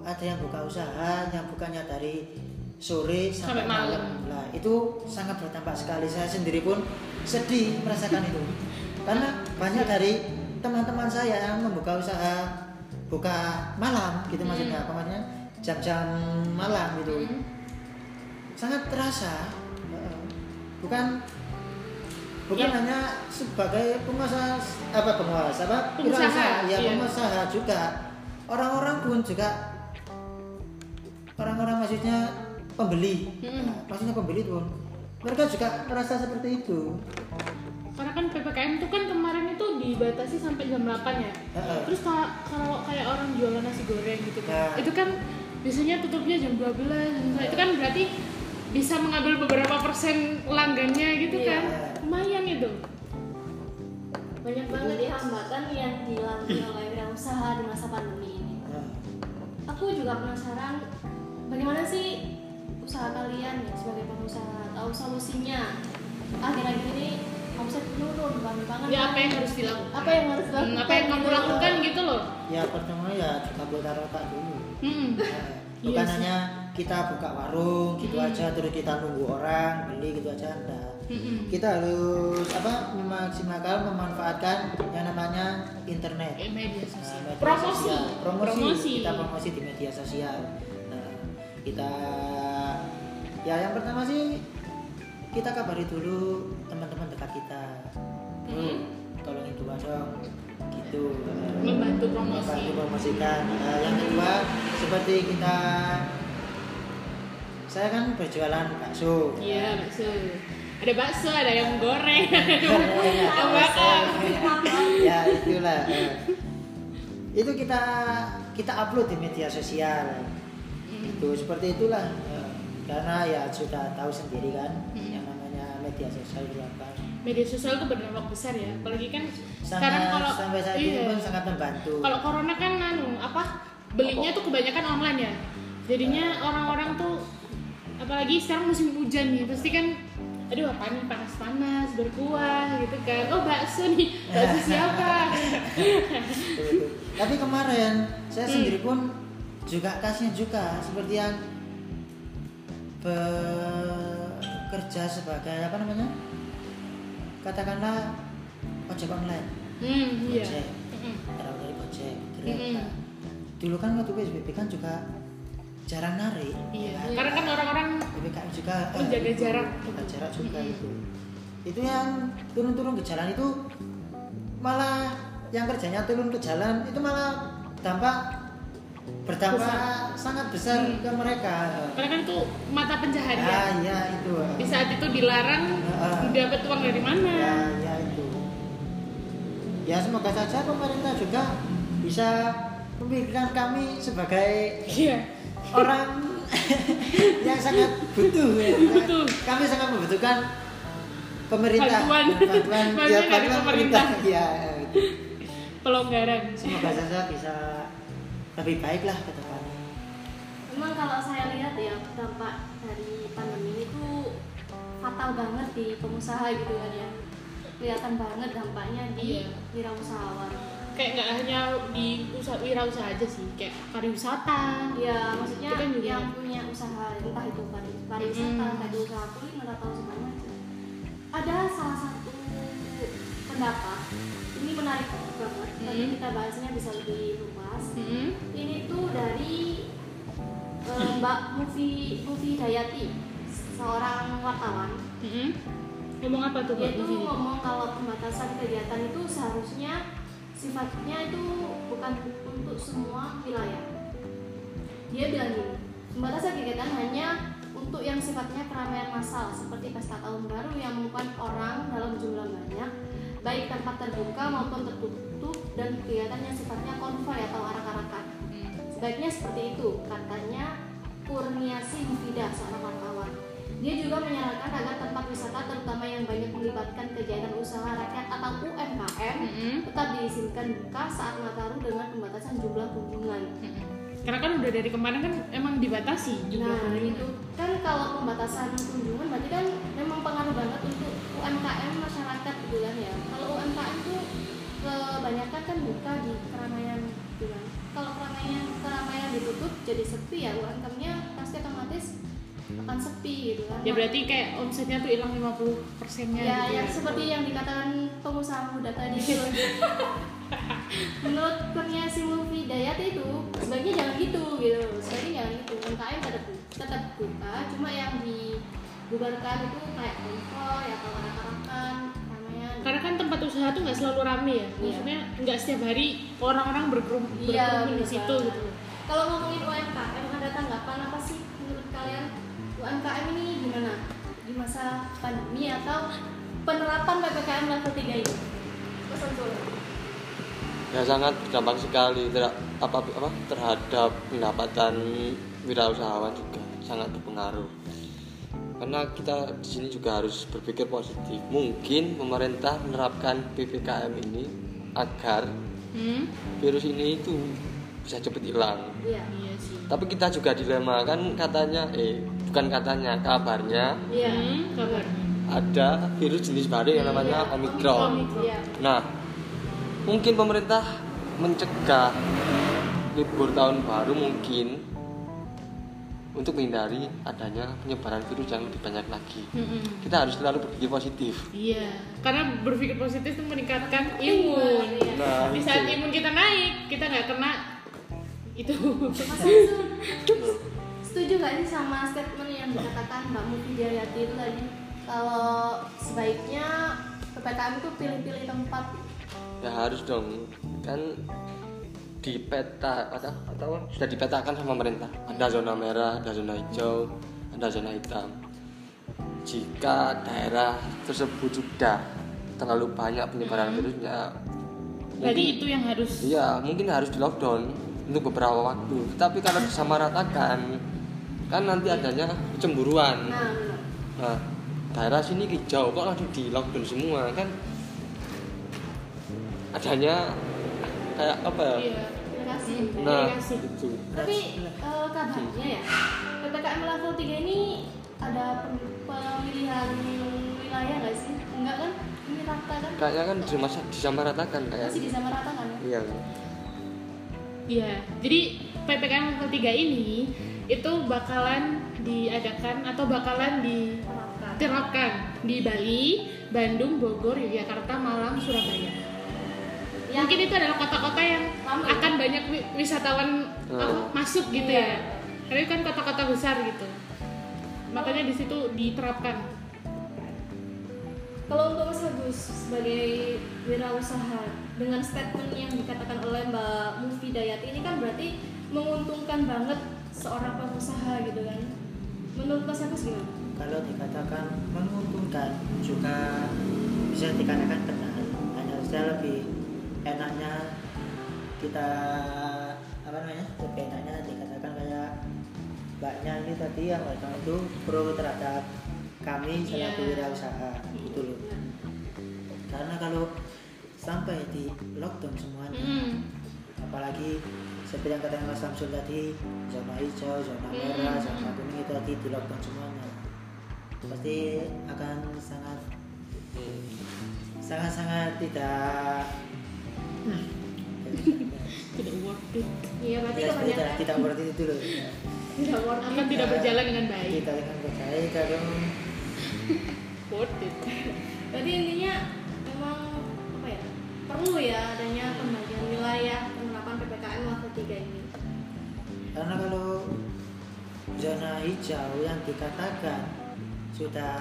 ada yang buka usaha yang bukannya dari sore sampai, Sampai malam. Nah, itu sangat berdampak sekali. Saya sendiri pun sedih merasakan itu. Karena banyak dari teman-teman saya yang membuka usaha buka malam gitu maksudnya apa maksudnya jam-jam malam gitu. Hmm. Sangat terasa. Bukan bukan Iya. hanya sebagai pengusaha apa penguasa apa Pengusaha, Wirausaha, ya pengusaha juga orang-orang pun juga orang-orang maksudnya pembeli. Nah, maksudnya pembeli pun mereka juga merasa seperti itu karena kan ppkm itu kan kemarin itu dibatasi sampai jam 8 ya. Heeh. terus ka- kalau kayak orang jualan nasi goreng gitu kan Ya. itu kan biasanya tutupnya jam 12 Nah, itu kan berarti bisa mengambil beberapa persen pelanggannya gitu Iya. kan. Lumayan itu. Banyak banget ya hambatan yang dilalui oleh wirausaha di masa pandemi ini. Nah, aku juga penasaran bagaimana sih usaha kalian ya sebagai pengusaha? Tahu solusinya? Akhir-akhir ini omset menurun pangan ya apa yang harus dilakukan apa yang harus Hmm, dilakukan apa yang kamu gitu? lakukan gitu loh ya pertama ya juga putar otak dulu Hmm. Nah, Iya bukan sih. hanya kita buka warung gitu Mm. aja terus kita nunggu orang beli gitu aja enggak Mm-mm. kita harus apa memaksimalkan memanfaatkan yang namanya internet Eh, media Nah, sosial media promosi sosial. promosi. promosi kita promosi di media sosial nah, kita ya yang pertama sih kita kabari dulu teman-teman dekat kita. Hmm. tolongin dua dong. Gitu. Membantu promosi membantu promosikan. Nah, yang kedua seperti kita saya kan berjualan bakso. Iya bakso. Ada bakso ada yang goreng. Iya, yang bakar. ya itulah. Eh. itu kita kita upload di media sosial. Itu seperti itulah. Eh, karena ya sudah tahu sendiri kan. Hmm. Media sosial itu apa media sosial itu berdampak besar ya. Apalagi kan sekarang sangat kalau sampai saat ini iya. pun sangat membantu kalau corona kan anu apa belinya tuh kebanyakan online ya. Jadinya orang-orang tuh apalagi sekarang musim hujan nih pasti kan aduh apa nih panas-panas berkuah gitu kan. Oh bakso nih bakso siapa? Tapi kemarin saya Hmm. sendiri pun juga kasihnya juga seperti yang bekerja sebagai apa namanya katakanlah ojek online hmm iya Gojek. Mm-mm. Taruh dari Grab. Mm-mm. Nah, Dulu kan waktu PSBB kan juga jarang narik. iya ya kan? karena kan orang-orang PPKM juga eh, menjaga itu, jarak Jaga gitu. jarak juga Mm-mm. itu. itu yang turun-turun ke jalan itu malah yang kerjanya turun ke jalan itu malah dampak berdampak sangat besar Hmm. ke mereka karena kan itu mata ya pencaharian ya itu di saat itu dilarang Ah. dapat uang dari mana ya ya itu ya semoga saja pemerintah juga bisa memikirkan kami sebagai iya orang yang sangat butuh ya. Butuh. kami sangat membutuhkan pemerintah Bantuan. bantuan Bantuan ya, dari bantuan pemerintah. ya itu. pelonggaran semoga saja bisa lebih baik lah ke depannya Memang kalau saya lihat ya dampak dari pandemi ini tuh fatal banget di pengusaha gitu kan ya. Kelihatan banget dampaknya di Iya. wirausahawan. kayak nggak hanya di usaha wirausaha aja sih kayak pariwisata Ya maksudnya Itu kan juga- yang punya usaha entah itu pari- pariwisata, Hmm. entah itu usaha kuliner atau macam. Ada salah satu pendapat ini menarik banget. Nanti Hmm. kita bahasnya bisa lebih luas. Mm-mm. Ini tuh dari eh, Mbak Mufi Mufi Dayati, seorang wartawan. Mm-mm. ngomong apa tuh Dia Mbak sini? ngomong kalau pembatasan kegiatan itu seharusnya sifatnya itu bukan untuk semua wilayah. Dia bilang gini, pembatasan kegiatan hanya untuk yang sifatnya keramaian massal seperti pesta tahun baru yang mengumpulkan orang dalam jumlah banyak, baik tempat terbuka maupun tertutup dan kegiatan yang sifatnya konvoy atau arak-arakan. Hmm. Sebaiknya seperti itu, katanya Kurniasi Mufidah, seorang wartawan. Dia juga menyarankan agar tempat wisata terutama yang banyak melibatkan kegiatan usaha rakyat atau UMKM Mm-mm. tetap diizinkan buka saat Nataru dengan pembatasan jumlah kunjungan. Mm-mm. karena kan udah dari kemarin kan emang dibatasi jumlah Nah, kunjungan. itu kan kalau pembatasan kunjungan berarti kan memang pengaruh banget untuk UMKM masyarakat gitu kan ya. Kalau kebanyakan kan buka di keramaian gitu kan. Kalau keramaian keramaian ditutup jadi sepi ya UMKM-nya pasti otomatis akan sepi gitu kan. ya berarti kayak omsetnya tuh hilang 50 persennya ya gitu yang seperti yang dikatakan pengusaha muda tadi itu menurut Kurniasi Mulfi Dayat itu sebaiknya jangan gitu gitu sebaiknya jangan gitu UMKM tetap tetap buka cuma yang dibubarkan itu kayak atau arak-arakan keramaian karena kan tempat usaha tuh nggak selalu rame ya. Maksudnya nggak setiap hari orang-orang berkerum- Iya, berkerumun di bener situ gitu. Kalau ngomongin UMKM ada tanggapan apa sih menurut kalian? UMKM ini gimana? Di masa pandemi atau penerapan ppkm level 3 ini? Pesan ya sangat berdampak sekali. Ter apa apa terhadap pendapatan wirausahawan juga sangat berpengaruh karena kita di sini juga harus berpikir positif mungkin pemerintah menerapkan ppkm ini agar hmm? virus ini itu bisa cepat hilang Iya. iya sih tapi kita juga dilema kan katanya eh bukan katanya kabarnya Iya. Hmm, ada virus jenis baru yang namanya Iya, omikron Iya. Nah, mungkin pemerintah mencegah libur tahun baru mungkin untuk menghindari adanya penyebaran virus yang lebih banyak lagi. Mm-mm. Kita harus selalu berpikir positif. Iya, karena berpikir positif itu meningkatkan imun. Iya. Nah, Di saat itu. imun kita naik, kita nggak kena itu. Setuju gak sih sama statement yang dikatakan Mbak Mufidiayati itu tadi kalau sebaiknya ppkm itu pilih-pilih tempat Ya harus dong. Kan di peta atau, atau sudah dipetakan sama pemerintah. Ada zona merah, ada zona hijau, ada zona hitam. Jika daerah tersebut sudah terlalu banyak penyebaran virusnya, Berarti itu yang harus Iya, mungkin harus di lockdown untuk beberapa waktu. Tapi kalau disamaratakan, kan nanti adanya kecemburuan. nah benar. Nah, daerah sini hijau kok langsung di lockdown semua kan? Adanya kayak apa ya? iya. terima kasih Nah, Komunikasi. itu. Tapi eh, kabarnya ya ppkm level 3 ini ada pem- pemilihan wilayah nggak sih? Enggak kan? Ini rata kan? Kayaknya kan dimasa disamaratakan kayak. Masih disamaratakan ya? Iya. Iya, jadi PPKM level 3 ini itu bakalan diadakan atau bakalan Terapkan. diterapkan di Bali, Bandung, Bogor, Yogyakarta, Malang, Surabaya. Yang Mungkin itu adalah kota-kota yang Ramai. akan banyak wi- wisatawan Hmm. apa, masuk gitu Iya. ya. Karena itu kan kota-kota besar gitu. Makanya di situ diterapkan. Kalau untuk Mas Agus sebagai wirausaha dengan statement yang dikatakan oleh Mbak Mufi Dayat ini kan berarti menguntungkan banget seorang pengusaha gitu kan. Menurut Mas Agus gimana? kalau dikatakan menguntungkan juga bisa dikatakan benar hanya saja lebih kita apa namanya lebih enaknya dikatakan kayak mbaknya ini tadi yang mereka itu pro terhadap kami Iya. selaku wirausaha gitu loh karena kalau sampai di lockdown semuanya Mm. apalagi seperti yang kata Mas Samsul tadi zona hijau, zona merah, Hmm. zona kuning itu tadi di lockdown semuanya pasti akan sangat Hmm. sangat sangat tidak tidak worth it. Iya berarti ya, tidak kebanyakan tidak berarti itu loh. Tidak worth akan it. tidak berjalan dengan baik. Tidak dengan baik kalau worth it. Berarti intinya memang apa ya perlu ya adanya pembagian wilayah penerapan ppkm level 3 ini. karena kalau zona hijau yang dikatakan sudah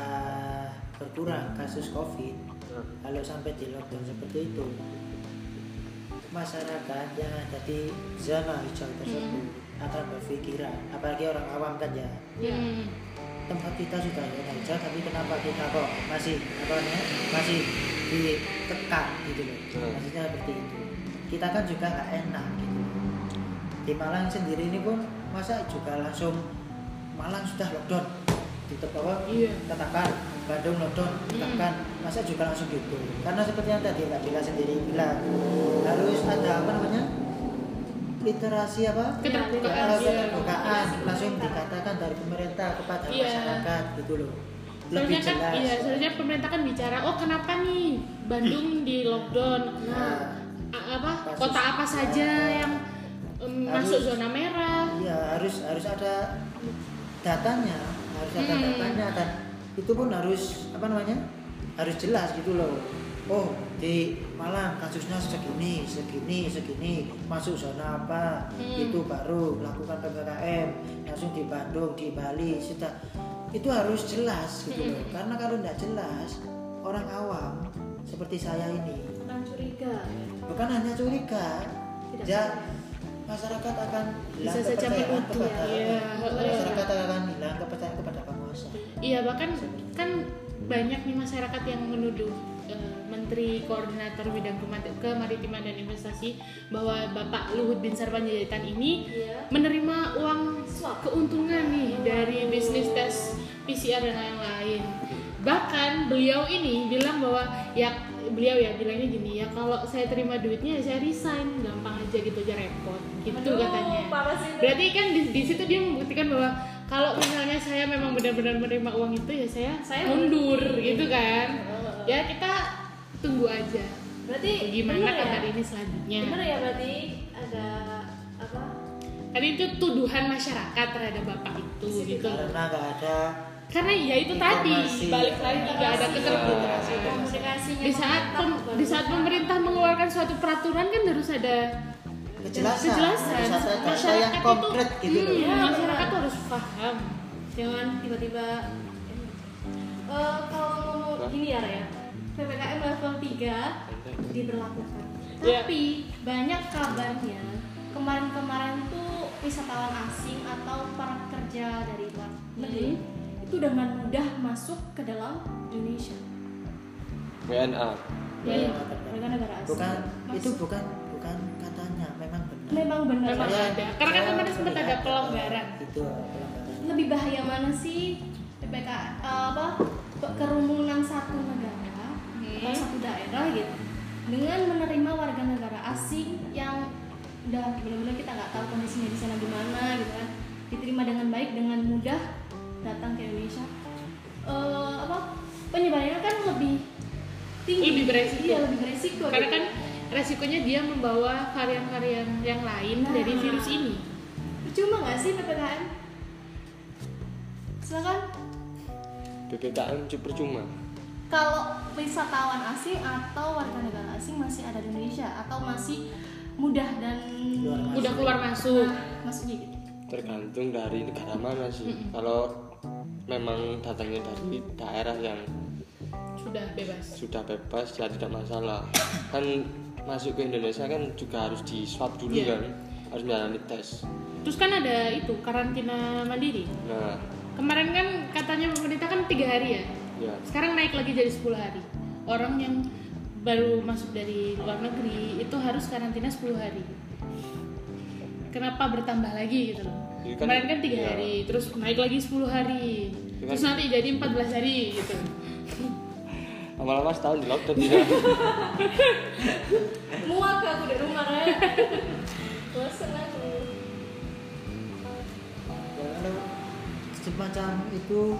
berkurang kasus covid kalau sampai di lockdown seperti itu masyarakat yang ada di zona hijau tersebut akan berpikiran apalagi orang awam kan ya. Hmm. tempat kita sudah zona hijau tapi kenapa kita kok masih apa namanya masih ditekan gitu loh? Hmm. maksudnya seperti itu. Kita kan juga nggak enak gitu di Malang sendiri ini pun masa juga langsung Malang sudah lockdown tutup apa? Iya. katakan Bandung lockdown katakan masa juga langsung gitu. Karena seperti yang tadi Mbak Bila sendiri bilang harus ada apa namanya? Literasi apa? Keterbukaan, Ya, langsung dikatakan dari pemerintah kepada Iya. masyarakat gitu loh. Lebih Seharusnya kan, jelas. iya, seharusnya pemerintah kan bicara, oh kenapa nih Bandung di lockdown, Nah, A- apa Kasus- kota apa saja yang em, Harus- masuk zona merah? iya harus harus ada datanya. Harus ada Hmm. datanya dan itu pun harus apa namanya? Harus jelas gitu loh. Oh di Malang kasusnya segini segini segini. Masuk zona apa? Hmm. itu baru lakukan ppkm langsung di Bandung di Bali sudah. Itu harus jelas gitu loh. Hmm. karena kalau tidak jelas orang awam seperti saya ini Kurang curiga. bukan hanya curiga Tidak ya masyarakat akan hilang Bisa saja kepercayaan kepada ya. masyarakat akan hilang kepercayaan kepada penguasa Iya bahkan kan banyak nih masyarakat yang menuduh eh, Menteri Koordinator Bidang Kemaritiman dan Investasi bahwa Bapak Luhut Bin Sarpanjaitan ini Iya. menerima uang keuntungan nih dari bisnis tes PCR dan lain-lain. Bahkan beliau ini bilang bahwa ya beliau ya bilangnya gini ya kalau saya terima duitnya ya saya resign gampang aja gitu aja repot gitu Aduh, katanya. Berarti kan di, di situ dia membuktikan bahwa kalau misalnya saya memang benar-benar menerima uang itu ya saya, Saya mundur gitu kan. Ya kita tunggu aja Berarti gimana bener ya? kabar ini selanjutnya. Bener ya berarti ada apa? Kan itu tuduhan masyarakat terhadap bapak itu gitu. karena nggak ada Karena ya itu tadi balik lagi nggak ada keterbukaan. Di saat pem- di saat pemerintah mengeluarkan suatu peraturan kan harus ada kejelasan, kejelasan. harus ada data Masyarakat yang itu- konkret gitu loh Hmm, Iya. masyarakat tuh harus paham. jangan tiba-tiba Eh, kalau gini ya Raya ppkm level 3 diberlakukan Iya. tapi banyak kabarnya kemarin-kemarin tuh wisatawan asing atau para pekerja dari luar negeri itu dengan mudah masuk ke dalam Indonesia WNA Iya, mereka negara asing bukan Masuk. itu bukan memang benar memang ada. Karena kan kemarin sempat ada pelonggaran. itu pelonggaran lebih bahaya mana sih PPK eh, apa ke- kerumunan satu negara atau satu daerah gitu dengan menerima warga negara asing yang udah benar-benar kita nggak tahu kondisinya di sana gimana gitu kan diterima dengan baik dengan mudah datang ke Indonesia Eh, apa penyebarannya kan lebih tinggi Lebih beresiko. iya lebih beresiko Karena gitu. kan resikonya dia membawa varian-varian yang lain Nah. dari virus ini. percuma nggak sih ppkm silakan PPKM cuma percuma kalau wisatawan asing atau warga negara asing masih ada di Indonesia atau masih mudah dan Keluar masuk. Udah keluar masuk. Nah, gitu tergantung dari negara mana sih kalau memang datangnya dari daerah yang sudah bebas sudah bebas ya tidak masalah kan masuk ke Indonesia kan juga harus di swab dulu Iya. kan harus menjalani tes. Terus kan ada itu karantina mandiri. Nah. Kemarin kan katanya pemerintah kan tiga hari ya? Ya sekarang naik lagi jadi 10 hari. Orang yang baru masuk dari luar negeri itu harus karantina 10 hari. Kenapa bertambah lagi gitu loh? Jadi kan- kemarin kan tiga iya. hari terus naik lagi 10 hari. Terus kan- nanti jadi 14 hari gitu lama-lama setahun di lockdown. Ya muak aku di rumah kan bosan aku. Ya, semacam itu